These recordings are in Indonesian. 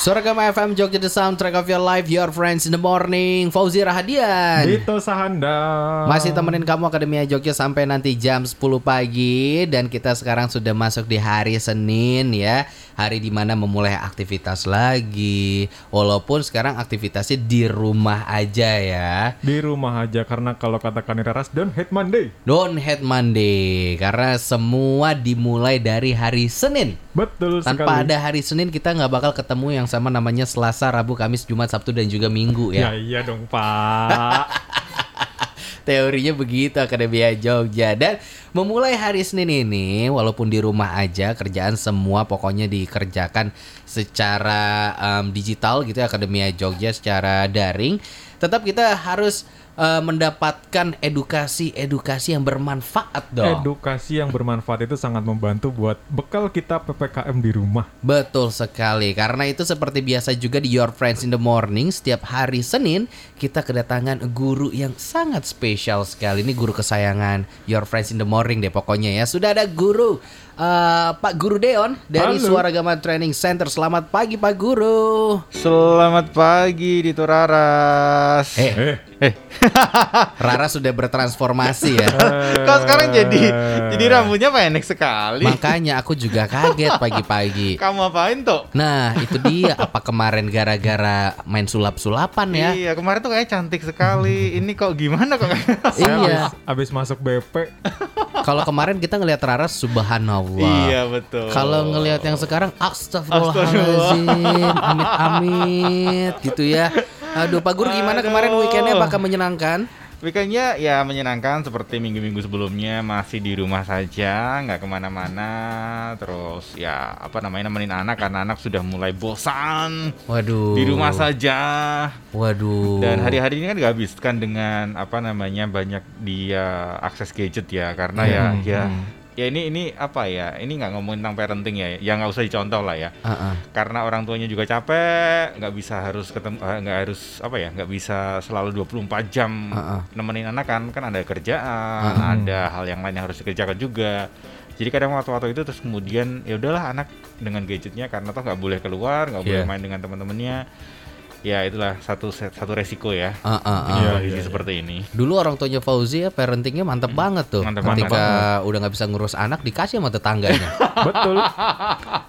Suragama FM Jogja The Soundtrack of Your Life Your Friends in the Morning. Fauzi Rahadian. Dito Sahanda. Masih temenin kamu Akademia Jogja sampai nanti jam 10 pagi. Dan kita sekarang sudah masuk di hari Senin ya. Hari di mana memulai aktivitas lagi. Walaupun sekarang aktivitasnya di rumah aja ya. Di rumah aja karena kalau kata Kaniraras don't hate Monday. Don't hate Monday. Karena semua dimulai dari hari Senin. Betul Tanpa sekali. ada hari Senin kita nggak bakal ketemu yang sama namanya Selasa, Rabu, Kamis, Jumat, Sabtu dan juga Minggu ya. Ya iya dong Pak. Teorinya begitu Akademia Jogja dan memulai hari Senin ini walaupun di rumah aja kerjaan semua pokoknya dikerjakan secara em, digital gitu ya Akademia Jogja secara daring. Tetap kita harus eh, mendapatkan edukasi-edukasi yang bermanfaat dong. Edukasi yang bermanfaat itu sangat membantu buat bekal kita PPKM di rumah. Betul sekali, karena itu seperti biasa juga di Your Friends in the Morning Setiap hari Senin kita kedatangan guru yang sangat spesial sekali Ini guru kesayangan Your Friends in the Morning deh pokoknya ya Sudah ada guru eh, Pak Guru Deon dari Halo. Suaragama Training Center Selamat pagi Pak Guru Selamat pagi Dito Raras. Eh, Eh, Eh, Rara sudah bertransformasi ya kok sekarang jadi jadi rambutnya pendek sekali. Makanya aku juga kaget pagi-pagi Kamu apain tuh? Nah itu dia apa kemarin gara-gara main sulap-sulapan ya Iya, kemarin tuh kayak cantik sekali. Ini kok gimana kok? Iya abis masuk BP. Kalau kemarin kita ngelihat Rara subhanallah. iya, betul. Kalau ngelihat yang sekarang astagfirullahaladzim, amit-amit gitu ya. Aduh, Pak Guru gimana kemarin Aduh. weekendnya apakah menyenangkan? Weekendnya ya menyenangkan seperti minggu-minggu sebelumnya masih di rumah saja, nggak ke mana-mana. Terus ya apa namanya nemenin anak karena anak sudah mulai bosan Waduh. di rumah saja. Waduh. Dan hari-hari ini kan dihabiskan dengan apa namanya banyak dia akses gadget ya karena ya Hmm, ya hmm. Ya ini ini apa ya ini nggak ngomongin tentang parenting ya ya nggak usah dicontoh lah ya Ah, ah. karena orang tuanya juga capek nggak bisa harus ketemu eh, nggak harus apa ya nggak bisa selalu 24 jam Ah, ah. nemenin anak kan kan ada kerjaan Ah, ah. ada hal yang lain yang harus dikerjakan juga jadi kadang waktu-waktu itu terus kemudian ya udahlah anak dengan gadgetnya karena toh nggak boleh keluar nggak boleh Iya. main dengan teman-temannya ya itulah satu satu resiko ya Ah, ah, ah. Iya, kondisi iya, seperti ini Dulu orang tuanya Fauzi ya parentingnya mantep banget tuh. Mantep Ketika udah nggak bisa ngurus anak dikasih sama tetangganya. Betul.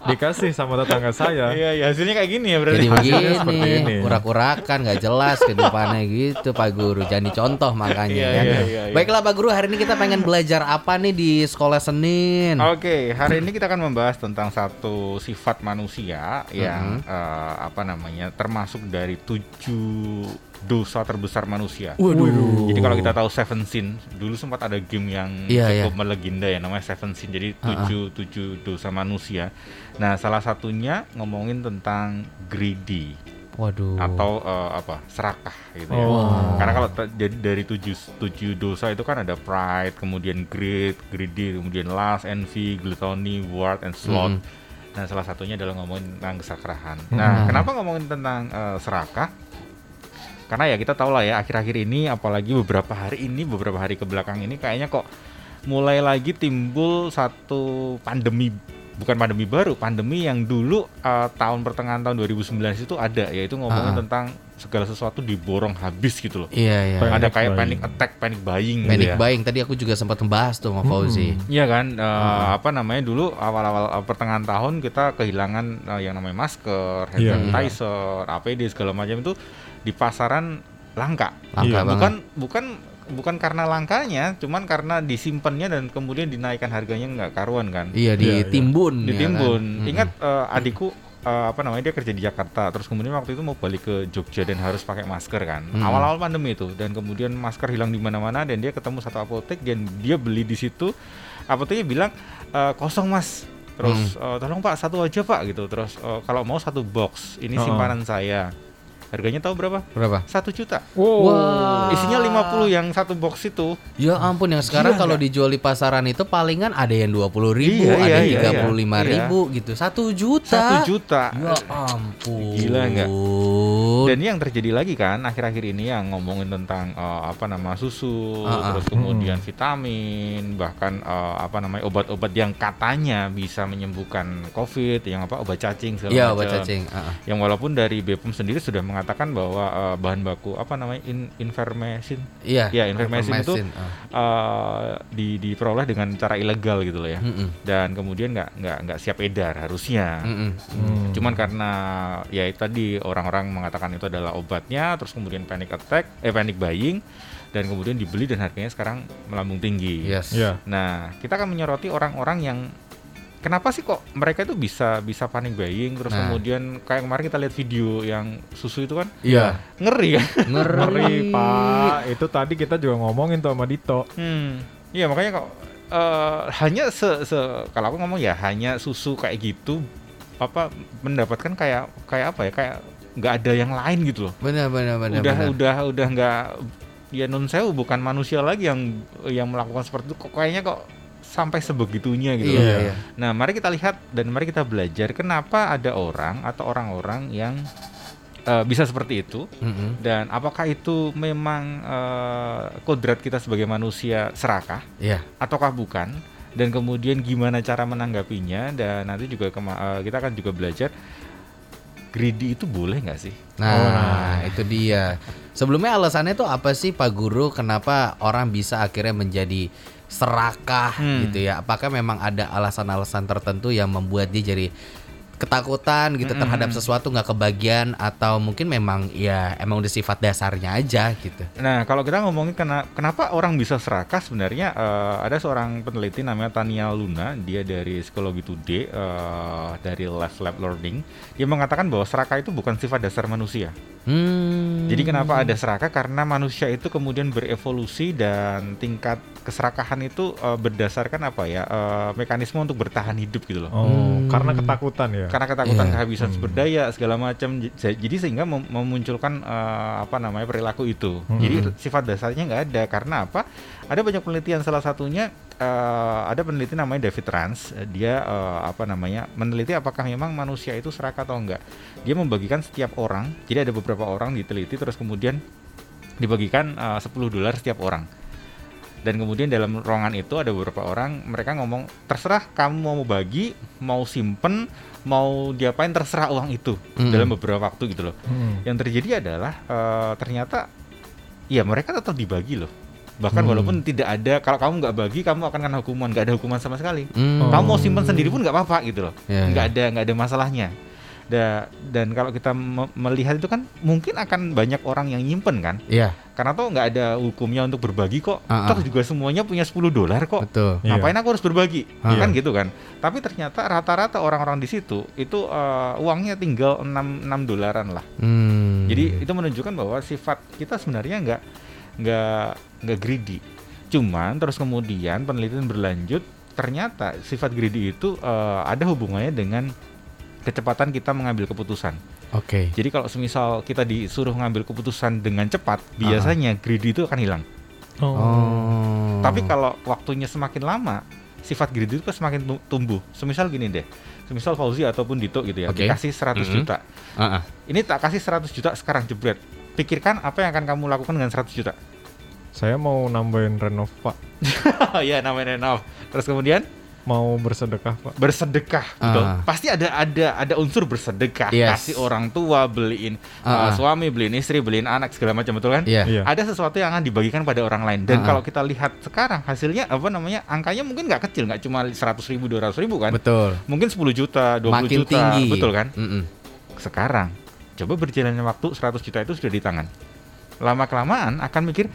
Dikasih sama tetangga saya. iya iya hasilnya kayak gini ya berarti Jadi Hasilnya seperti begini, ini. urak-urakan nggak jelas kehidupannya gitu Pak Guru. Jangan dicontoh makanya Iya, ya. iya, iya, iya. Baiklah Pak Guru, hari ini kita pengen belajar apa nih di sekolah Senin? Oke, hari ini kita akan membahas tentang satu sifat manusia yang eh, apa namanya termasuk dari tujuh dosa terbesar manusia. Waduh. Jadi kalau kita tahu Seven Sin, dulu sempat ada game yang Iya, cukup melegenda ya namanya Seven Sin. Jadi tujuh tujuh dosa manusia. Nah, salah satunya ngomongin tentang greedy Waduh. atau eh, apa serakah gitu ya. Oh. Karena kalau jadi dari tujuh tujuh dosa itu kan ada pride, kemudian greed, greedy, kemudian lust, envy, gluttony, wrath, and sloth. Mm. Nah, salah satunya adalah ngomongin tentang keserakahan. Nah, kenapa ngomongin tentang eh, serakah? Karena ya kita tahu lah ya akhir-akhir ini apalagi beberapa hari ini beberapa hari ke belakang ini kayaknya kok mulai lagi timbul satu pandemi bukan pandemi baru, pandemi yang dulu eh, tahun pertengahan tahun 2019 itu ada yaitu ngomongin Ah. tentang segala sesuatu diborong habis gitu loh. Iya iya. Panic ada kayak buying. panic attack, panic buying gitu Panic ya. buying tadi aku juga sempat membahas tuh sama Fauzi. Iya kan, eh, apa namanya dulu awal-awal eh, pertengahan tahun kita kehilangan eh, yang namanya masker, hand Iya. sanitizer, APD segala macam itu di pasaran langka. Langka Iya, banget. Bukan bukan bukan karena langkanya, cuman karena disimpannya dan kemudian dinaikkan harganya nggak karuan kan. Iya Iya, iya. ditimbun. ya Ditimbun. kan? Ingat eh, adikku eh, apa namanya dia kerja di Jakarta, terus kemudian waktu itu mau balik ke Jogja dan harus pakai masker kan. Hmm. Awal-awal pandemi itu dan kemudian masker hilang di mana-mana dan dia ketemu satu apotek dan dia beli di situ. Apoteknya bilang "Eh, kosong mas. Terus Hmm. "Eh, tolong pak satu aja pak gitu. Terus "Eh, kalau mau satu box ini Oh. simpanan saya. Harganya tahu berapa? Berapa? Satu juta. Wow. Wah. Isinya 50 yang satu box itu. Ya ampun yang sekarang Gila kalau dijual di pasaran itu palingan ada yang dua puluh ribu, Iya, ada iya, yang iya, tiga puluh lima iya. ribu gitu, satu juta. Satu juta. Ya ampun. Gila nggak? Dan ini yang terjadi lagi kan akhir-akhir ini yang ngomongin tentang eh, apa nama susu, Ah, ah. terus kemudian vitamin, bahkan eh, apa namanya obat-obat yang katanya bisa menyembuhkan COVID, yang apa obat cacing segala Iya, macam. obat cacing. Ah, ah. Yang walaupun dari BPOM sendiri sudah mengatakan bahwa eh, bahan baku apa namanya in, invermectin Iya. Ya, ivermectin itu ah. eh, di, diperoleh dengan cara ilegal gitu loh ya. Mm-mm. Dan kemudian nggak nggak nggak siap edar harusnya. Mm-mm. Hmm. Cuman karena ya itu tadi orang-orang mengatakan itu adalah obatnya, terus kemudian panic attack, eh panic buying, dan kemudian dibeli dan harganya sekarang melambung tinggi. Yes. Ya. Nah, kita akan menyoroti orang-orang yang kenapa sih kok mereka itu bisa bisa panic buying, terus Nah. kemudian kayak kemarin kita lihat video yang susu itu kan Iya. ngeri kan? Ngeri. Ngeri Pak. Itu tadi kita juga ngomongin tuh sama Dito. Hmm, iya makanya kok eh, hanya se, se- kalau aku ngomong ya hanya susu kayak gitu apa mendapatkan kayak kayak apa ya kayak nggak ada yang lain gitu loh. Benar benar benar. udah benar. udah udah nggak ya non sewu bukan manusia lagi yang yang melakukan seperti itu kok kayaknya kok sampai sebegitunya gitu. Iya, iya. Nah, mari kita lihat dan mari kita belajar kenapa ada orang atau orang-orang yang eh, bisa seperti itu Mm-mm. dan apakah itu memang eh, kodrat kita sebagai manusia serakah Iya. ataukah bukan dan kemudian gimana cara menanggapinya dan nanti juga kema- eh, kita akan juga belajar greedy itu boleh nggak sih? Nah, itu dia. Sebelumnya alasannya tuh apa sih Pak Guru kenapa orang bisa akhirnya menjadi serakah Hmm. gitu ya? Apakah memang ada alasan-alasan tertentu yang membuat dia jadi ketakutan gitu Mm-mm. terhadap sesuatu nggak kebagian atau mungkin memang ya emang udah sifat dasarnya aja gitu. Nah, kalau kita ngomongin kena, kenapa orang bisa serakah sebenarnya eh, ada seorang peneliti namanya Tania Luna, dia dari Psikologi Today eh, dari Life Lab Learning, dia mengatakan bahwa serakah itu bukan sifat dasar manusia. Hmm. Jadi kenapa ada serakah? Karena manusia itu kemudian berevolusi dan tingkat keserakahan itu eh, berdasarkan apa ya eh, mekanisme untuk bertahan hidup gitu loh. Oh, Hmm. karena ketakutan ya. Karena ketakutan Iya. kehabisan Hmm. sumber daya segala macam, jadi sehingga mem- memunculkan eh, apa namanya perilaku itu. Hmm. Jadi sifat dasarnya nggak ada. Karena apa? Ada banyak penelitian. Salah satunya eh, ada peneliti namanya David Rans. Eh, Dia eh, apa namanya meneliti apakah memang manusia itu serakah atau enggak. Dia membagikan setiap orang. Jadi ada beberapa orang diteliti terus kemudian dibagikan eh, 10 dolar setiap orang. Dan kemudian dalam ruangan itu ada beberapa orang mereka ngomong terserah kamu mau bagi, mau simpen, mau diapain terserah uang itu Mm-mm. dalam beberapa waktu gitu loh. Hmm. Yang terjadi adalah eh, ternyata ya mereka tetap dibagi loh. Bahkan Hmm. walaupun tidak ada kalau kamu nggak bagi kamu akan kena hukuman, nggak ada hukuman sama sekali. Hmm. Oh. Kamu mau simpen sendiri pun nggak apa-apa gitu loh. Iya, Nggak iya. ada nggak ada masalahnya. Da- dan kalau kita me- melihat itu kan mungkin akan banyak orang yang nyimpen kan Iya, karena tuh nggak ada hukumnya untuk berbagi kok Ah, toh ah. juga semuanya punya 10 dolar kok betul. Iya. ngapain aku harus berbagi Ah. kan gitu kan tapi ternyata rata-rata orang-orang di situ itu eh, uangnya tinggal 6 6 dolaran lah Hmm. jadi itu menunjukkan bahwa sifat kita sebenarnya nggak nggak nggak greedy cuman terus kemudian penelitian berlanjut ternyata sifat greedy itu eh, ada hubungannya dengan kecepatan kita mengambil keputusan Oke. jadi kalau semisal kita disuruh ngambil keputusan dengan cepat biasanya greedy itu akan hilang Oh. Tapi kalau waktunya semakin lama, sifat greedy itu semakin tu- tumbuh. Semisal gini deh, semisal Fauzi ataupun Dito gitu ya, Oke. dikasih 100 Mhm. juta. Ah, ah. Ini tak kasih 100 juta sekarang jebret. Pikirkan apa yang akan kamu lakukan dengan 100 juta. Saya mau nambahin renov Pak. ya namanya renov. Terus kemudian Mau bersedekah Pak. bersedekah, betul. Ah. Pasti ada ada ada unsur bersedekah, Yes. kasih orang tua, beliin Ah, ah. uh, suami, beliin istri, beliin anak segala macam betul kan? Iya. Iya. ada sesuatu yang akan dibagikan pada orang lain dan Ah. kalau kita lihat sekarang hasilnya apa namanya angkanya mungkin nggak kecil nggak cuma 100 ribu 200 ribu kan Betul. mungkin 10 juta 20 Makin juta tinggi. betul kan Mm-mm. sekarang coba berjalannya waktu 100 juta itu sudah di tangan lama kelamaan akan mikir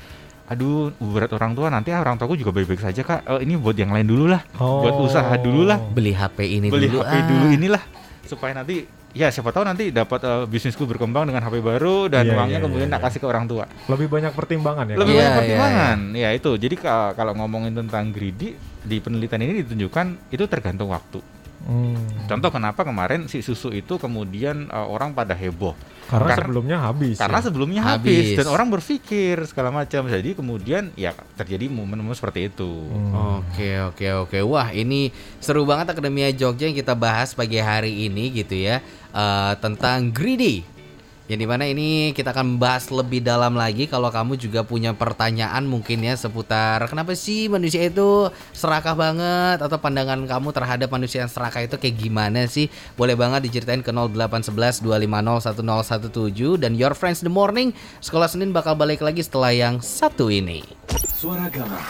aduh berat orang tua nanti ah, orang tuaku juga baik-baik saja kak Eh, ini buat yang lain dulu lah buat usaha dulu lah Beli HP ini beli dulu. HP ah. dulu inilah supaya nanti ya siapa tahu nanti dapat eh, bisnisku berkembang dengan HP baru dan Iya, uangnya iya, kemudian iya, tak iya. kasih ke orang tua Lebih banyak pertimbangan ya. lebih Iya, Kak? banyak iya, pertimbangan ya itu jadi ka- kalau ngomongin tentang greedy di penelitian ini ditunjukkan itu tergantung waktu Hmm. contoh kenapa kemarin si susu itu kemudian uh, orang pada heboh Karena, Karena- sebelumnya habis. karena ya. sebelumnya Habis. habis. dan orang berpikir segala macam jadi kemudian ya terjadi momen-momen seperti itu Hmm. Oke oke oke wah ini seru banget Akademia Jogja yang kita bahas pagi hari ini gitu ya Eh, tentang greedy yang di mana ini kita akan membahas lebih dalam lagi kalau kamu juga punya pertanyaan mungkin ya seputar kenapa sih manusia itu serakah banget? Atau pandangan kamu terhadap manusia yang serakah itu kayak gimana sih? Boleh banget diceritain ke 0811 250 1017 dan your friends the morning. Sekolah Senin bakal balik lagi setelah yang satu ini. Suara Gama.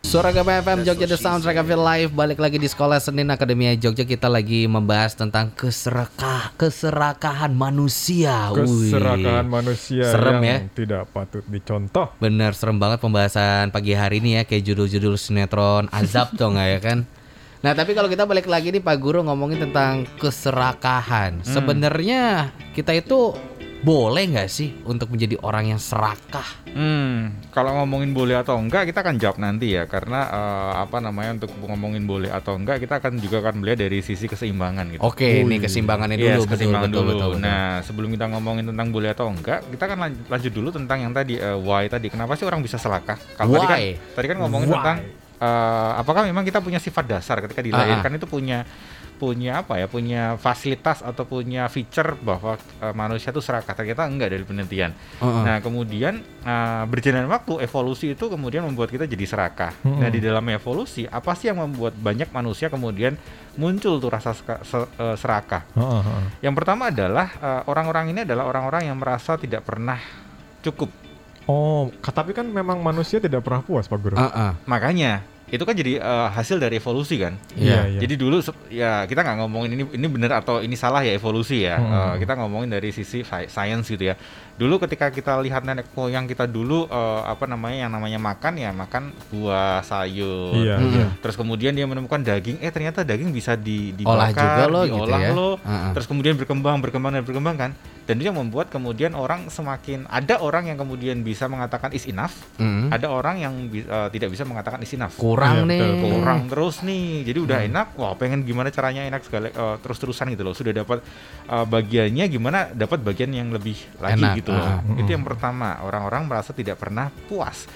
Suara FM Jogja The Soundtrack of Your Life Balik lagi di Sekolah Senin Akademia Jogja Kita lagi membahas tentang keserakah, keserakahan manusia. Keserakahan manusia Serem yang ya. tidak patut dicontoh. Bener serem banget pembahasan pagi hari ini ya Kayak judul-judul sinetron azab tuh nggak ya kan Nah tapi kalau kita balik lagi nih Pak Guru ngomongin tentang keserakahan Sebenarnya kita itu boleh nggak sih untuk menjadi orang yang serakah? Hmm, kalau ngomongin boleh atau enggak kita akan jawab nanti ya karena eh, apa namanya untuk ngomongin boleh atau enggak kita akan juga akan melihat dari sisi keseimbangan gitu. Oke, ini keseimbangannya dulu, Yes, betul, keseimbangan betul, dulu. betul, betul. Nah, sebelum kita ngomongin tentang boleh atau enggak, kita akan lan- lanjut dulu tentang yang tadi eh, why tadi. Kenapa sih orang bisa selakah? Kalau tadi kan tadi kan ngomongin Why? tentang eh, apakah memang kita punya sifat dasar ketika dilahirkan itu punya punya apa ya punya fasilitas atau punya feature bahwa eh, manusia itu serakah ternyata enggak dari penelitian Heeh. Nah, kemudian uh, berjalan waktu evolusi itu kemudian membuat kita jadi serakah. Hmm. Nah, di dalam evolusi apa sih yang membuat banyak manusia kemudian muncul tuh rasa seka- se- uh, serakah? Heeh, heeh. Yang pertama adalah uh, orang-orang ini adalah orang-orang yang merasa tidak pernah cukup. Oh, tapi kan memang manusia tidak pernah puas, Pak Guru. Heeh. Makanya itu kan jadi uh, hasil dari evolusi kan. Iya. Jadi dulu ya kita nggak ngomongin ini ini benar atau ini salah ya evolusi ya. Hmm. Eh, kita ngomongin dari sisi sci- science gitu ya. Dulu ketika kita lihat nenek moyang kita dulu eh, apa namanya yang namanya makan ya makan buah sayur. Iya, Hmm. iya. Terus kemudian dia menemukan daging, eh ternyata daging bisa di, Olah dibakar, juga loh gitu ya. loh. Heeh. Terus kemudian berkembang, berkembang dan berkembang kan. Dan itu yang membuat kemudian orang semakin ada orang yang kemudian bisa mengatakan is enough, Mm. ada orang yang bi- eh, tidak bisa mengatakan is enough Kurang Iya, nih. betul, kurang terus nih jadi udah enak wah pengen gimana caranya enak segala eh, terus-terusan gitu loh sudah dapat eh, bagiannya gimana dapat bagian yang lebih lagi Enak, gitu loh ah. itu yang pertama orang-orang merasa tidak pernah puas.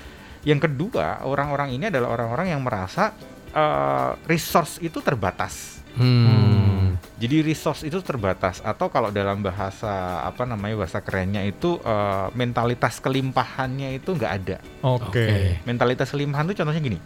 Yang kedua orang-orang ini adalah orang-orang yang merasa eh, resource itu terbatas. Hmm. jadi resource itu terbatas atau kalau dalam bahasa apa namanya bahasa kerennya itu eh, mentalitas kelimpahannya itu nggak ada. Oke. mentalitas kelimpahan tuh contohnya gini.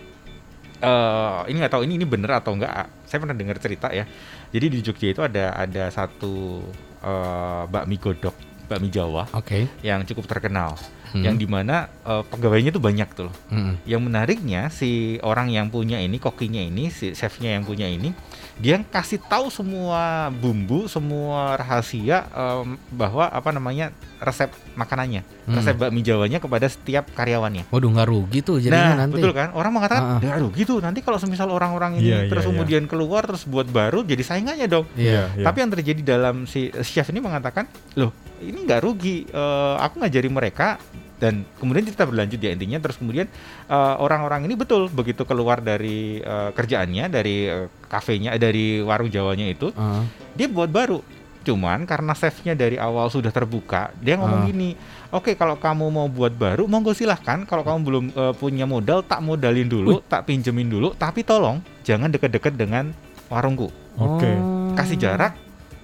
Eh ini nggak tahu ini ini bener atau enggak saya pernah dengar cerita ya. Jadi di Jogja itu ada ada satu eh, bakmi godok bakmi Jawa Oke. yang cukup terkenal Hmm. yang di mana eh, pegawainya tuh banyak tuh loh. Mm. yang menariknya si orang yang punya ini kokinya ini si chefnya yang punya ini dia kasih tahu semua bumbu semua rahasia em, bahwa apa namanya resep makanannya Hmm. resep bakmi Jawanya kepada setiap karyawannya Waduh nggak rugi tuh jadinya nah, nanti. betul kan? Orang mengatakan, Ah. ya aduh gitu. Nanti kalau semisal orang-orang ini Iya, iya, terus iya. kemudian keluar terus buat baru, jadi saingannya dong. Iya. Iya. Tapi yang terjadi dalam si chef ini mengatakan, loh ini nggak rugi. Eh, aku ngajari mereka dan kemudian kita berlanjut ya intinya. Terus kemudian eh, orang-orang ini betul begitu keluar dari eh, kerjaannya, dari eh, kafenya, dari warung Jawanya itu, Heeh. dia buat baru. Cuman karena chefnya dari awal sudah terbuka, dia ngomong Ah. gini, oke kalau kamu mau buat baru, monggo silahkan. Kalau kamu belum eh, punya modal, tak modalin dulu, tak pinjemin dulu. Tapi tolong jangan deket-deket dengan warungku. Oke. Oh. Kasih jarak.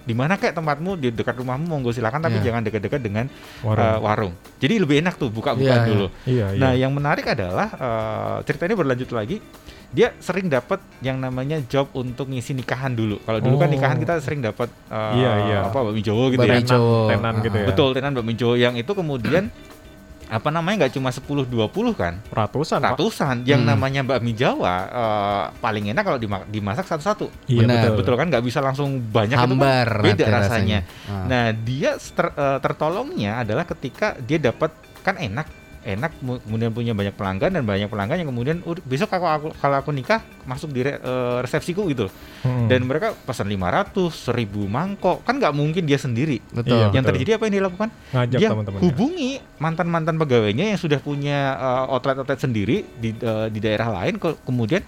Di mana kayak tempatmu di dekat rumahmu, monggo silakan. Tapi Iya. jangan deket-deket dengan Warung. eh, warung. Jadi lebih enak tuh buka-buka Iya, iya. dulu. Iya, iya. Nah, yang menarik adalah eh, cerita ini berlanjut lagi. Dia sering dapat yang namanya job untuk ngisi nikahan dulu. Kalau dulu kan Oh. nikahan kita sering dapat eh, Iya, iya. apa bakmi Jawa gitu Bakmi ya. Jawa. tenan gitu ya. Betul, tenan bakmi Jawa yang itu kemudian apa namanya nggak cuma 10 20 kan? Ratusan, Pak. Ratusan. Yang Hmm. namanya bakmi Jawa eh, paling enak kalau dima- dimasak satu-satu. Iya, Benar. betul. Betul kan nggak bisa langsung banyak itu kan Hambar beda nanti rasanya. Ah. Nah, dia ter- eh, tertolongnya adalah ketika dia dapat kan enak, enak mu- kemudian punya banyak pelanggan dan banyak pelanggan yang kemudian "Udah, besok kalau aku kalau aku nikah masuk di re- eh, resepsiku gitu. Hmm. Dan mereka pesan 500, 1000 mangkok. Kan nggak mungkin dia sendiri. Betul. Yang Betul. terjadi apa yang dilakukan? ngajak dia teman-teman. hubungi mantan-mantan pegawainya yang sudah punya eh, outlet-outlet sendiri di eh, di daerah lain ke- kemudian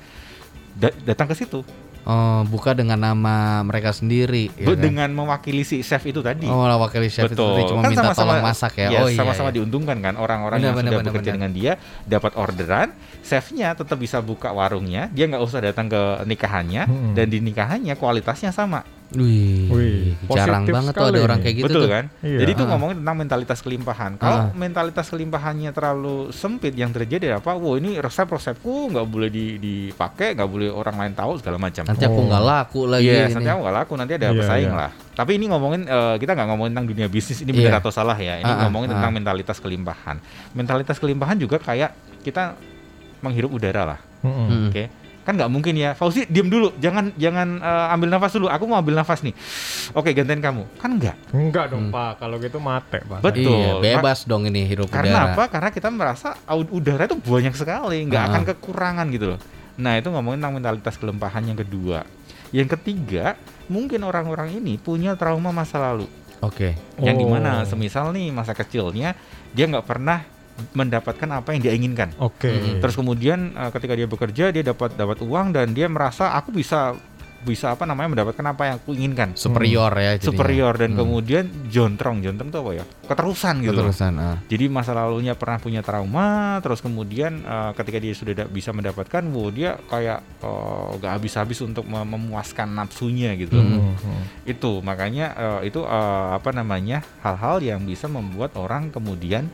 da- datang ke situ Oh, buka dengan nama mereka sendiri. ya kan? dengan mewakili si chef itu tadi. Oh, malah wakil chef itu Betul. tadi cuma Kan minta sama-sama- tolong masak ya. Iya, oh iya. sama-sama iya. diuntungkan kan orang-orang yang benar, sudah benar, bekerja benar. dengan dia dapat orderan, chefnya tetap bisa buka warungnya, dia nggak usah datang ke nikahannya Hmm. dan di nikahannya kualitasnya sama. Wih, Wih, jarang positif banget tuh ada sekali orang kayak gitu Betul tuh. kan? Iya. Jadi itu Ah. ngomongin tentang mentalitas kelimpahan. Kalau Ah. mentalitas kelimpahannya terlalu sempit yang terjadi apa? Wow, ini resep-resepku nggak boleh di- dipakai, nggak boleh orang lain tahu segala macam. Nanti aku Oh. nggak laku lagi. Iya, ini. nanti aku nggak laku, nanti ada Iya, pesaing iya. lah. Tapi ini ngomongin eh, kita nggak ngomongin tentang dunia bisnis ini benar atau salah ya. Ini Ah, ah, ngomongin tentang ah. mentalitas kelimpahan. Mentalitas kelimpahan juga kayak kita menghirup udara lah. Mm-mm. Hmm. Oke. Kan nggak mungkin ya. Fauzi diam dulu, jangan jangan eh, ambil nafas dulu. Aku mau ambil nafas nih. Oke, gantian kamu. Kan enggak. Enggak dong Pak, kalau gitu mate Pak. Betul. Iya, bebas dong ini hirup Karena udara. apa? Karena kita merasa udara itu banyak sekali, nggak Ah. akan kekurangan gitu loh. Nah itu ngomongin tentang mentalitas kelimpahan yang kedua. Yang ketiga, mungkin orang-orang ini punya trauma masa lalu. Oke. Yang Oh. di mana semisal nih masa kecilnya dia nggak pernah mendapatkan apa yang dia inginkan. Oke. Mm-mm. Terus kemudian eh, ketika dia bekerja dia dapat dapat uang dan dia merasa aku bisa bisa apa namanya mendapatkan apa yang aku inginkan. Superior ya jadinya. Superior dan Hmm. kemudian jontrong, jontrong itu apa ya? Keterusan gitu. Keterusan. ah. Jadi masa lalunya pernah punya trauma, terus kemudian eh, ketika dia sudah da- bisa mendapatkan, wow dia kayak eh, nggak habis-habis untuk mem- memuaskan nafsunya gitu. Hmm. Mm-mm. Itu makanya eh, itu eh, apa namanya hal-hal yang bisa membuat orang kemudian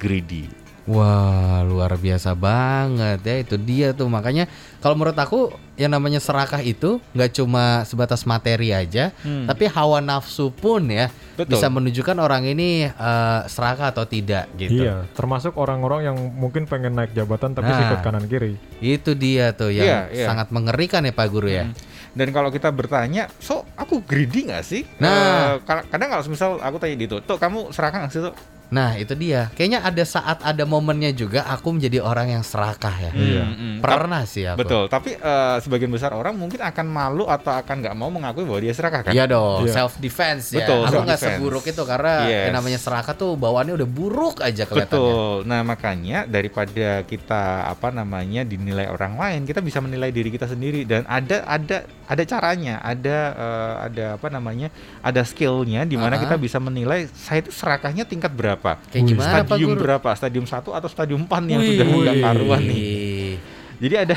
greedy. Wah, luar biasa banget ya itu dia tuh makanya kalau menurut aku yang namanya serakah itu nggak cuma sebatas materi aja, Hmm. tapi hawa nafsu pun ya Betul. bisa menunjukkan orang ini eh, serakah atau tidak gitu. Iya, termasuk orang-orang yang mungkin pengen naik jabatan tapi Nah. sikut kanan kiri. Itu dia tuh yang Iya, iya. sangat mengerikan ya Pak Guru ya. Hmm. Dan kalau kita bertanya, so aku greedy nggak sih? Nah. Ka- kadang kalau misal aku tanya gitu, tuh kamu serakah nggak sih tuh? Nah, itu dia. Kayaknya ada saat ada momennya juga aku menjadi orang yang serakah ya. Iya. Hmm, hmm. Pernah sih aku. Betul, tapi eh, sebagian besar orang mungkin akan malu atau akan nggak mau mengakui bahwa dia serakah kan? Iya dong, Iya. self defense ya. Betul, aku nggak seburuk itu karena Yes. yang namanya serakah tuh bawaannya udah buruk aja kelihatannya. Betul. Nah makanya daripada kita apa namanya dinilai orang lain, kita bisa menilai diri kita sendiri dan ada ada ada caranya, ada eh, ada apa namanya, ada skillnya di mana Ah. kita bisa menilai saya itu serakahnya tingkat berapa, Kayak Wih, gimana Pak stadium Guru? berapa, stadium 1 atau stadium 4 yang Wih. sudah nggak karuan nih. Jadi ada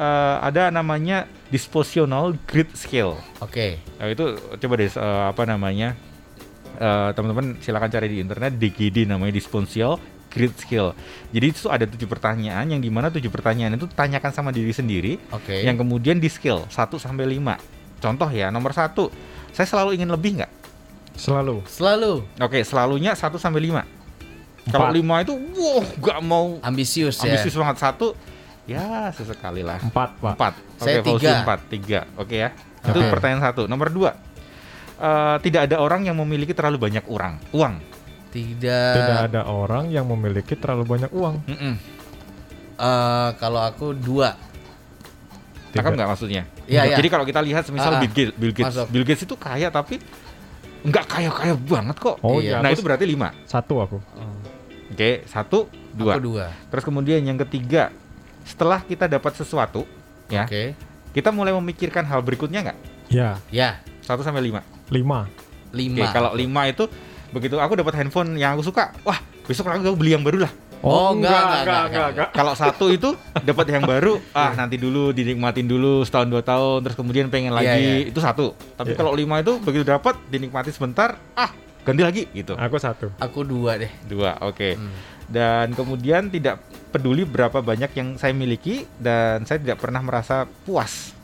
eh, ada namanya dispositional grid scale. Oke. Nah, itu coba deh eh, apa namanya eh, teman-teman silakan cari di internet DGD namanya dispositional grid skill. Jadi itu ada tujuh pertanyaan yang di mana tujuh pertanyaan itu tanyakan sama diri sendiri Oke. yang kemudian di skill 1 sampai 5. Contoh ya, nomor satu, saya selalu ingin lebih nggak? Selalu. Selalu Oke, selalunya 1 sampai 5. Kalau Empat. 5 itu, wow, nggak mau ambisius, ambisius ya. banget. Satu, ya sesekali lah. Empat, Pak. Empat. Saya Oke, Fauzi tiga. empat. Tiga. Oke ya. Itu Oke. pertanyaan satu. Nomor dua. eh, tidak ada orang yang memiliki terlalu banyak orang, uang. Tidak. Tidak ada orang yang memiliki terlalu banyak uang. Mm-mm. Eh, kalau aku dua. Tangkap Tidak. nggak maksudnya? Iya, iya. Jadi kalau kita lihat semisal Ah, ah. Bill Gates, Bill Gates. Bill Gates itu kaya tapi nggak kaya-kaya banget kok. Oh Iya. iya. nah aku itu berarti lima. satu aku. Oke, satu, dua. Aku dua. Terus kemudian yang ketiga, setelah kita dapat sesuatu, ya, Oke. kita mulai memikirkan hal berikutnya nggak? Ya, Ya, Satu sampai lima. lima. Oke, lima. kalau lima itu begitu aku dapat handphone yang aku suka, wah besok aku beli yang baru lah. Oh, enggak, enggak, enggak, enggak. Kalau satu itu dapat yang baru, ah nanti dulu dinikmatin dulu setahun dua tahun, terus kemudian pengen Iya, lagi iya. itu satu. Tapi Iya. kalau lima itu begitu dapat dinikmati sebentar, ah ganti lagi gitu. Aku satu. Aku dua deh. Dua, oke. Hmm. Dan kemudian tidak peduli berapa banyak yang saya miliki dan saya tidak pernah merasa puas.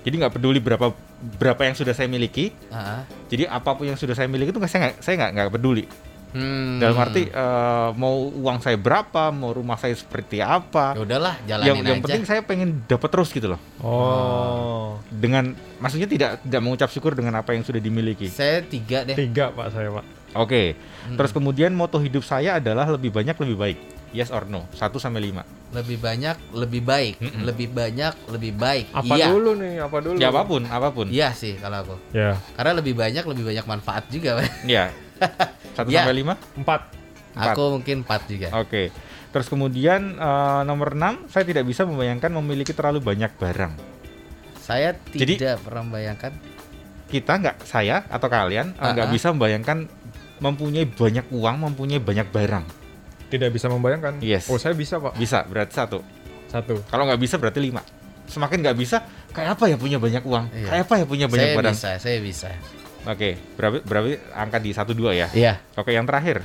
Jadi nggak peduli berapa berapa yang sudah saya miliki. Ah, ah. Jadi apa pun yang sudah saya miliki itu saya nggak saya nggak peduli. Hmm. Dalam arti eh, mau uang saya berapa, mau rumah saya seperti apa. Ya udahlah, jalanin yang yang aja. penting saya pengen dapat terus gitu loh Oh. dengan maksudnya tidak tidak mengucap syukur dengan apa yang sudah dimiliki Saya tiga deh. Tiga pak saya pak. oke Hmm. terus kemudian moto hidup saya adalah lebih banyak lebih baik yes or no 1 sampai 5 Lebih banyak, lebih baik. Mm-mm. Lebih banyak, lebih baik. Apa iya. dulu nih? Apa dulu? ya apa pun apa pun Iya sih kalau aku. Ya, Karena lebih banyak, lebih banyak manfaat juga. Pak. 1 Ya. sampai 5 empat. Empat. Aku mungkin empat juga. oke terus kemudian eh, nomor 6 saya tidak bisa membayangkan memiliki terlalu banyak barang Saya Jadi- tidak pernah membayangkan. Kita nggak saya atau kalian eh, nggak ah. bisa membayangkan mempunyai banyak uang, mempunyai banyak barang. Tidak bisa membayangkan. Yes. Oh saya bisa pak. Bisa berarti satu. Satu. Kalau nggak bisa berarti lima. Semakin nggak bisa, kayak apa ya punya banyak uang? Iya. Kayak apa ya punya banyak Saya barang? bisa, saya bisa. Oke, berarti berarti angka di satu dua ya. Iya. Oke, yang terakhir.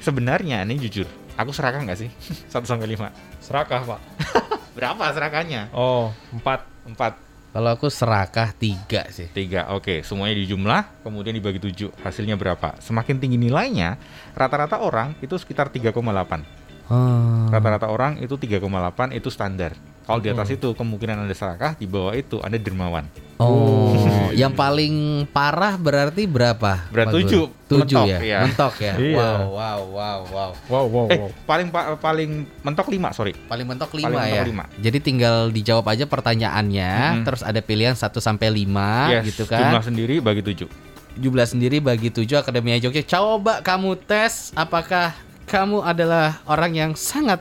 Sebenarnya ini jujur, aku serakah nggak sih? 1 sampai 5. Serakah pak. Berapa serakahnya? Oh empat. 4, Kalau aku serakah tiga sih. 3. Oke, semuanya dijumlah, kemudian dibagi 7. Hasilnya berapa? Semakin tinggi nilainya, rata-rata orang itu sekitar 3,8. Oh. Rata-rata orang itu 3,8 itu standar. Kalau di atas itu kemungkinan Anda serakah, di bawah itu Anda dermawan. Oh, yang paling parah berarti berapa? Berat Guru? tujuh. Tujuh Mentok, ya? iya. Mentok ya? Iya. Wow, wow, wow, wow. Wow wow Eh, wow. paling pa- paling mentok 5, sorry. Paling mentok lima Paling mentok ya? lima. Jadi tinggal dijawab aja pertanyaannya, Mm-mm. terus ada pilihan 1 sampai 5 Yes, gitu Jumlah kan. sendiri bagi 7. Jumlah sendiri bagi 7 Akademia Jogja. Coba kamu tes apakah kamu adalah orang yang sangat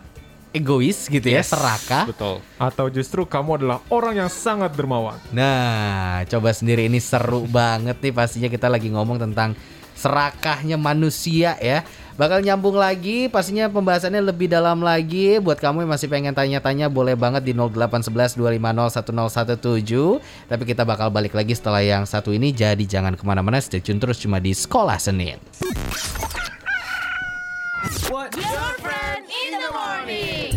egois gitu ya, serakah. Betul. Atau justru kamu adalah orang yang sangat dermawan. Nah, coba sendiri ini seru banget nih pastinya kita lagi ngomong tentang serakahnya manusia ya. Bakal nyambung lagi, pastinya pembahasannya lebih dalam lagi. Buat kamu yang masih pengen tanya-tanya boleh banget di 0811 250 1017. Tapi kita bakal balik lagi setelah yang satu ini. Jadi jangan ke mana-mana, stay tune terus cuma di Sekolah Senin. Your friend in the morning.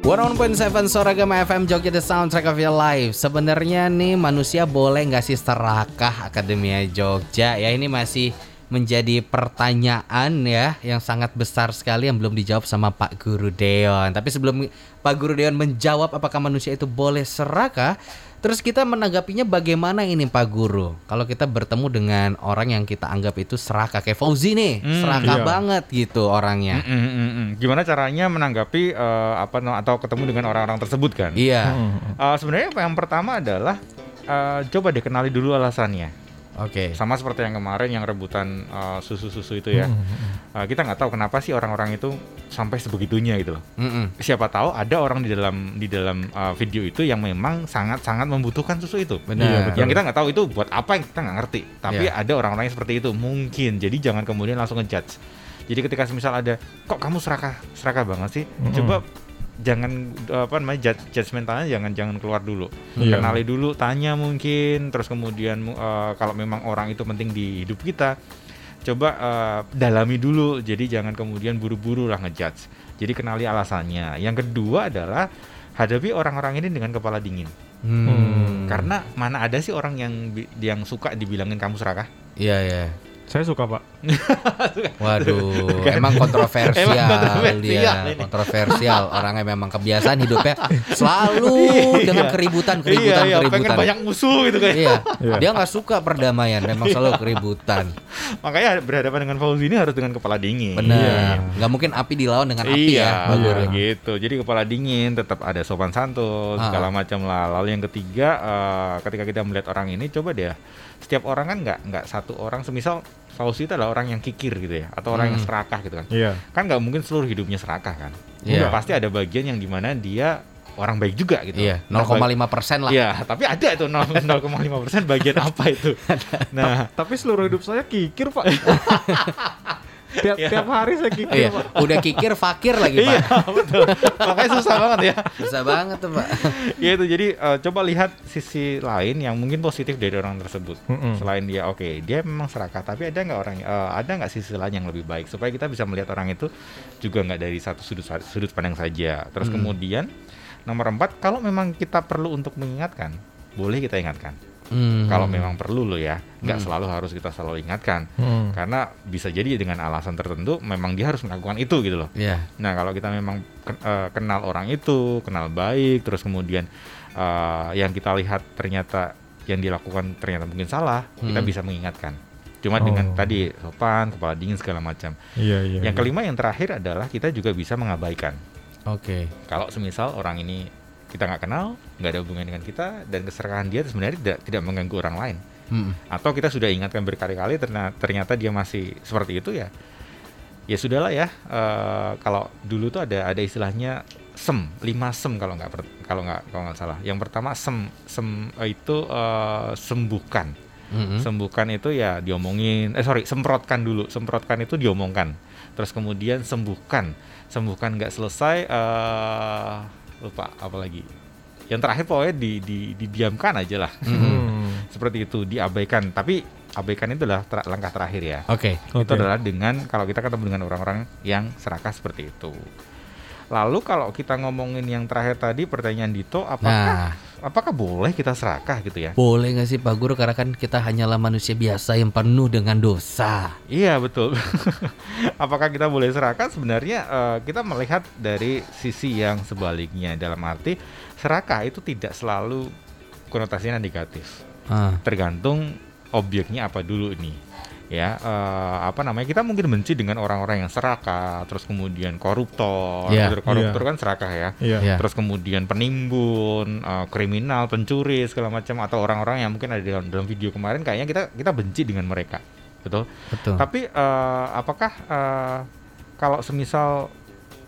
101.7 Soragama FM Jogja The Soundtrack of Your Life. Sebenarnya nih manusia boleh nggak sih serakah Akademia Jogja? Ya ini masih menjadi pertanyaan ya Yang sangat besar sekali yang belum dijawab sama Pak Guru Deon. Tapi sebelum Pak Guru Deon menjawab apakah manusia itu boleh serakah Terus kita menanggapinya bagaimana ini Pak Guru Kalau kita bertemu dengan orang yang kita anggap itu serakah Kayak Fauzi nih Hmm, Serakah iya. banget gitu orangnya Mm, mm, mm, mm. Gimana caranya menanggapi eh, apa atau ketemu dengan orang-orang tersebut kan? Iya Eh, sebenarnya yang pertama adalah eh, coba dikenali dulu alasannya. Oke Sama seperti yang kemarin yang rebutan eh, susu-susu itu ya. Eh, kita nggak tahu kenapa sih orang-orang itu sampai sebegitunya gitu loh. Mm-mm. Siapa tahu ada orang di dalam di dalam eh, video itu yang memang sangat-sangat membutuhkan susu itu. Benar. Iya. Yang kita nggak tahu itu buat apa yang kita nggak ngerti. Tapi Iya. ada orang-orang yang seperti itu mungkin. Jadi jangan kemudian langsung ngejudge. Jadi ketika misal ada kok kamu serakah serakah banget sih, Mm-mm. coba jangan apa namanya judge, judgmentalnya jangan jangan keluar dulu. Iya. Kenali dulu, tanya mungkin, terus kemudian mu- eh, kalau memang orang itu penting di hidup kita, coba eh, dalami dulu. Jadi jangan kemudian buru-buru lah ngejudge. Jadi kenali alasannya. Yang kedua adalah hadapi orang-orang ini dengan kepala dingin. Hmm. Karena mana ada sih orang yang yang suka dibilangin kamu serakah? Iya ya. Saya suka pak. Waduh, emang kontroversial, Emang kontroversial dia, ini. kontroversial. Orangnya memang kebiasaan hidupnya selalu dengan keributan, keributan, iya, iya, pengen keributan. banyak musuh gitu kan. Iya, Iya. dia nggak suka perdamaian, memang selalu keributan. Makanya berhadapan dengan Fauzi ini harus dengan kepala dingin. Benar, nggak mungkin api dilawan dengan api iya, ya, Guru. gitu. Jadi kepala dingin, tetap ada sopan santun, Ah. segala macam lah. Lalu yang ketiga, eh, ketika kita melihat orang ini, coba deh, setiap orang kan nggak nggak satu orang, semisal Fauzi itu adalah orang yang kikir gitu ya, atau orang yang Hmm. serakah gitu kan. Iya. Kan nggak mungkin seluruh hidupnya serakah kan. Iya. Udah, Pasti ada bagian yang di mana dia orang baik juga gitu. Iya, Nah, 0,5 persen lah. Iya, tapi ada itu 0,5 persen bagian apa itu? Nah, Tapi seluruh hidup saya kikir pak. tiap, Iya. tiap hari saya kikir Iya, pak. udah kikir fakir lagi iya pak. betul. Makanya susah banget ya. Bisa banget tuh pak. Ya itu jadi eh, coba lihat sisi lain yang mungkin positif dari orang tersebut. Mm-mm. Selain dia oke, dia memang serakah, tapi ada nggak orang eh, ada nggak sisi lain yang lebih baik supaya kita bisa melihat orang itu juga nggak dari satu sudut sudut pandang saja. Terus Hmm. kemudian nomor empat, kalau memang kita perlu untuk mengingatkan, boleh kita ingatkan. Hmm. Kalau memang perlu loh ya, nggak Hmm. selalu harus kita selalu ingatkan. Hmm. Karena bisa jadi dengan alasan tertentu memang dia harus melakukan itu gitu loh. Iya. Nah kalau kita memang eh, kenal orang itu, kenal baik, terus kemudian eh, yang kita lihat ternyata yang dilakukan ternyata mungkin salah, kita Hmm. bisa mengingatkan. Cuma Oh. dengan tadi sopan, kepala dingin segala macam. Iya iya. Yang iya. kelima yang terakhir adalah kita juga bisa mengabaikan. Oke. Kalau semisal orang ini kita nggak kenal, nggak ada hubungan dengan kita, dan keserakahan dia sebenarnya tidak tidak mengganggu orang lain. Hmm. Atau kita sudah ingatkan berkali-kali, ternyata, ternyata dia masih seperti itu ya. Ya sudahlah ya. eh, kalau dulu tuh ada ada istilahnya sem, lima sem kalau nggak kalau nggak kalau nggak salah. Yang pertama sem, sem eh, itu eh, sembuhkan. Mm-mm. Sembuhkan itu ya diomongin, eh sorry, semprotkan dulu. Semprotkan itu diomongkan. Terus kemudian sembuhkan. Sembuhkan nggak selesai, eh lupa apa lagi. Yang terakhir pokoknya di, di, didiamkan aja lah. Hmm. Seperti itu, diabaikan. Tapi abaikan itu adalah ter- langkah terakhir ya. Oke. Itu Oke. adalah dengan kalau kita ketemu dengan orang-orang yang serakah seperti itu. Lalu kalau kita ngomongin yang terakhir tadi pertanyaan Dito, apakah Nah, apakah boleh kita serakah gitu ya? boleh nggak sih Pak Guru karena kan kita hanyalah manusia biasa yang penuh dengan dosa. Iya betul. Apakah kita boleh serakah? Sebenarnya eh, kita melihat dari sisi yang sebaliknya. Dalam arti serakah itu tidak selalu konotasinya negatif. Ah, Tergantung objeknya apa dulu nih. Ya eh, apa namanya? Kita mungkin benci dengan orang-orang yang serakah, terus kemudian koruptor. Gitu. Koruptor kan serakah ya. Iya. Iya. Terus kemudian penimbun, eh, kriminal, pencuri segala macam atau orang-orang yang mungkin ada di dalam, dalam video kemarin kayaknya kita kita benci dengan mereka. Betul? betul. Tapi eh, apakah eh, kalau semisal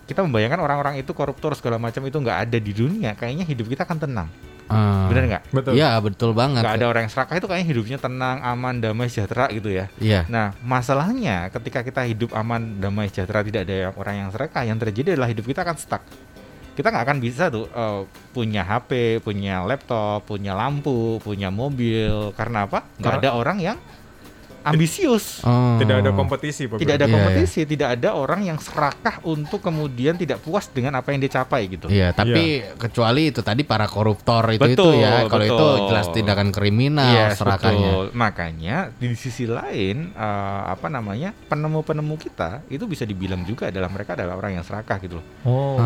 kita membayangkan orang-orang itu koruptor segala macam itu nggak ada di dunia, kayaknya hidup kita akan tenang. Ah, Benar nggak? Betul. Iya betul banget. Nggak ada orang yang serakah itu kayaknya hidupnya tenang, aman, damai, sejahtera gitu ya. Iya. Nah, masalahnya ketika kita hidup aman, damai, sejahtera, tidak ada yang- orang yang serakah, yang terjadi adalah hidup kita akan stuck. Kita nggak akan bisa tuh eh, punya HP, punya laptop, punya lampu, punya mobil. Karena apa? Nggak Karena- ada orang yang ambisius. Oh. Tidak ada kompetisi, Pak Tidak ada Iya, kompetisi, tidak ada orang yang serakah untuk kemudian tidak puas dengan apa yang dia capai gitu. Iya, tapi kecuali itu tadi para koruptor itu Betul, itu ya. Kalau itu jelas tindakan kriminal Yes, serakahnya. betul. Makanya di sisi lain eh, apa namanya penemu-penemu kita itu bisa dibilang juga adalah mereka adalah orang yang serakah gitu loh. Oh.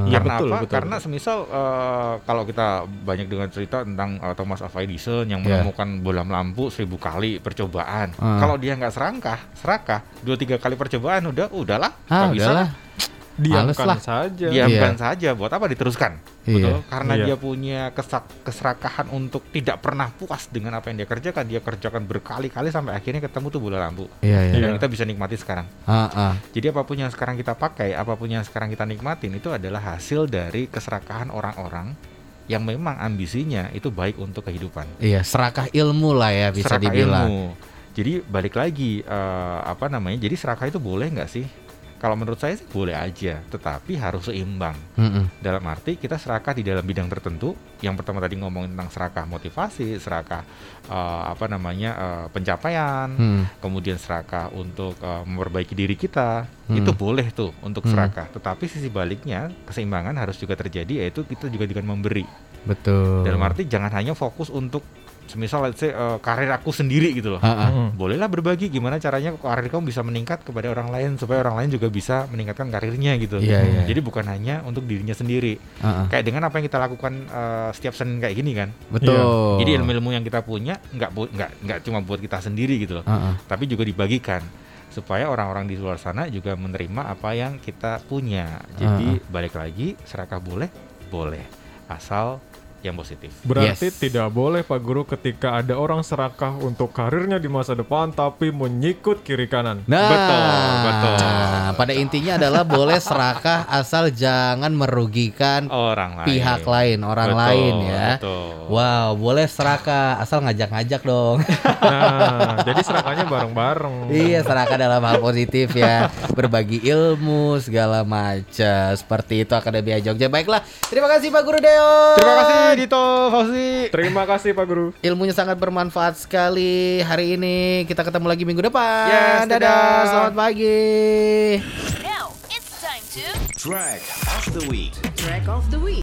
Iya, Karena betul, apa? betul. Karena semisal eh, kalau kita banyak dengan cerita tentang eh, Thomas Alva Edison yang Iya. menemukan bola lampu seribu kali percobaan. Ah. Kalau dia nggak serakah, serakah dua tiga kali percobaan udah udahlah Ah, nggak bisa udahlah. Diamkan lah. saja. diamkan saja. Buat apa diteruskan? Iya. Betul? Karena Iya. dia punya kesak keserakahan untuk tidak pernah puas dengan apa yang dia kerjakan. Dia kerjakan berkali-kali sampai akhirnya ketemu tuh bola lampu. Iya, iya. Iya. Kita bisa nikmati sekarang. Ah, ah. Jadi apa pun yang sekarang kita pakai, apa pun yang sekarang kita nikmatin itu adalah hasil dari keserakahan orang-orang yang memang ambisinya itu baik untuk kehidupan. Iya, serakah ilmu lah ya bisa Serakah dibilang. ilmu. Jadi balik lagi eh, apa namanya? Jadi serakah itu boleh nggak sih? Kalau menurut saya sih boleh aja, tetapi harus seimbang. Mm-mm. Dalam arti kita serakah di dalam bidang tertentu. Yang pertama tadi ngomongin tentang serakah motivasi, serakah eh, apa namanya eh, pencapaian, Hmm. kemudian serakah untuk eh, memperbaiki diri kita. Hmm. Itu boleh tuh untuk Hmm. serakah. Tetapi sisi baliknya keseimbangan harus juga terjadi yaitu kita juga dengan memberi. Betul. Dalam arti jangan hanya fokus untuk semisal let's say eh, karir aku sendiri gitu loh. Mm. Bolehlah berbagi gimana caranya karir kamu bisa meningkat kepada orang lain supaya orang lain juga bisa meningkatkan karirnya gitu. Iya, iya. Jadi bukan hanya untuk dirinya sendiri. Ah. Kayak dengan apa yang kita lakukan eh, setiap Senin kayak gini kan. Betul. Jadi ilmu-ilmu yang kita punya nggak nggak nggak cuma buat kita sendiri gitu loh, ah. tapi juga dibagikan supaya orang-orang di luar sana juga menerima apa yang kita punya. Jadi balik lagi serakah boleh, boleh asal yang positif. Berarti Yes. tidak boleh Pak Guru ketika ada orang serakah untuk karirnya di masa depan tapi menyikut kiri kanan. Nah, Betul, betul. Pada intinya adalah boleh serakah asal jangan merugikan Orang lain. pihak lain, orang Betul, lain ya. betul. Wow, boleh serakah asal ngajak-ngajak dong. Nah, jadi serakahnya bareng-bareng. iya, serakah dalam hal positif ya, berbagi ilmu segala macam. Seperti itu Akademia Jogja. Baiklah, terima kasih Pak Guru Deo. Terima kasih Dito Fauzi. Terima kasih Pak Guru. Ilmunya sangat bermanfaat sekali hari ini. Kita ketemu lagi minggu depan. Yes, dadah. dadah. Selamat pagi. Now it's time to Track of the week. track of the week.